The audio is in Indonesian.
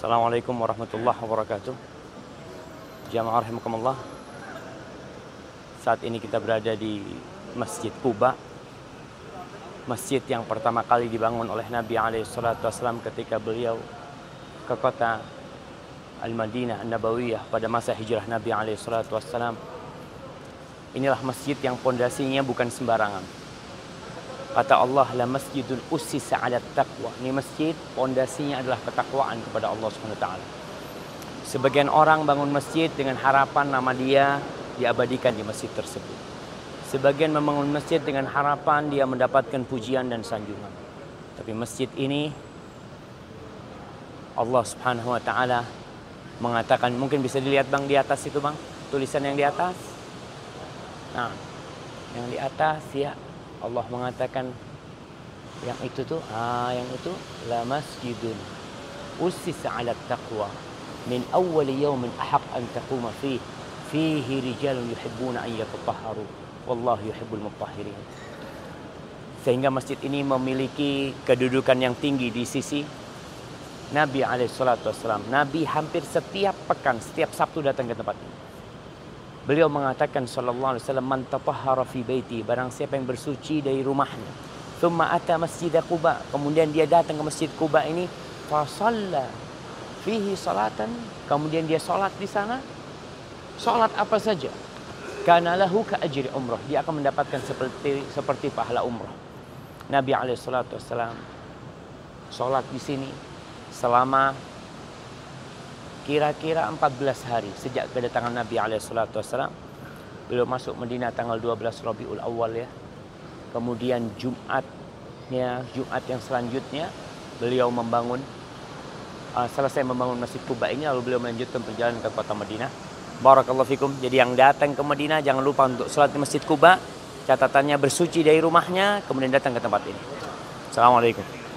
Assalamualaikum warahmatullahi wabarakatuh. Jamaah rahimakumullah. Saat ini kita berada di Masjid Kuba. Masjid yang pertama kali dibangun oleh Nabi alaihi salatu wasallam ketika beliau ke kota Al-Madinah An-Nabawiyah pada masa hijrah Nabi alaihi salatu wasallam. Inilah masjid yang pondasinya bukan sembarangan. Kata Allah, la masjidun ussisa ala taqwa. Ini masjid pondasinya adalah ketakwaan kepada Allah taala. Sebagian orang bangun masjid dengan harapan nama dia diabadikan di masjid tersebut. Sebagian membangun masjid dengan harapan dia mendapatkan pujian dan sanjungan. Tapi masjid ini Allah Subhanahu wa taala mengatakan mungkin bisa dilihat Bang di atas itu Bang, tulisan yang di atas. Nah, yang di atas ya Allah mengatakan yang itu tuh ah yang itu la masjidun ussisa ala taqwa. Min awwal yawmin ahaq an taquma fi fihi rijalun yuhibbuna an yatatahharu wallahu yuhibbul mutahhirin. Sehingga masjid ini memiliki kedudukan yang tinggi di sisi Nabi alaihi salatu wasallam Nabi hampir setiap pekan setiap Sabtu datang ke tempat ini Beliau mengatakan sallallahu alaihi wasallam man tatahhara fi baiti barang siapa yang bersuci dari rumahnya thumma ata masjid Quba kemudian dia datang ke masjid Quba ini fa shalla fihi salatan kemudian dia salat di sana. Salat apa saja. Kana lahu ka ajri umrah dia akan mendapatkan seperti seperti pahala umrah. Nabi alaihi salatu wasallam salat di sini selama kira-kira 14 hari sejak kedatangan Nabi wasallam beliau masuk Madinah tanggal 12 Rabiul Awal ya. Kemudian Jumatnya Jumat yang selanjutnya beliau membangun uh, selesai membangun Masjid Kuba ini lalu beliau melanjutkan perjalanan ke kota Madinah. Barakallahu fikum. Jadi yang datang ke Madinah jangan lupa untuk sholat di Masjid Kuba catatannya bersuci dari rumahnya kemudian datang ke tempat ini. Assalamualaikum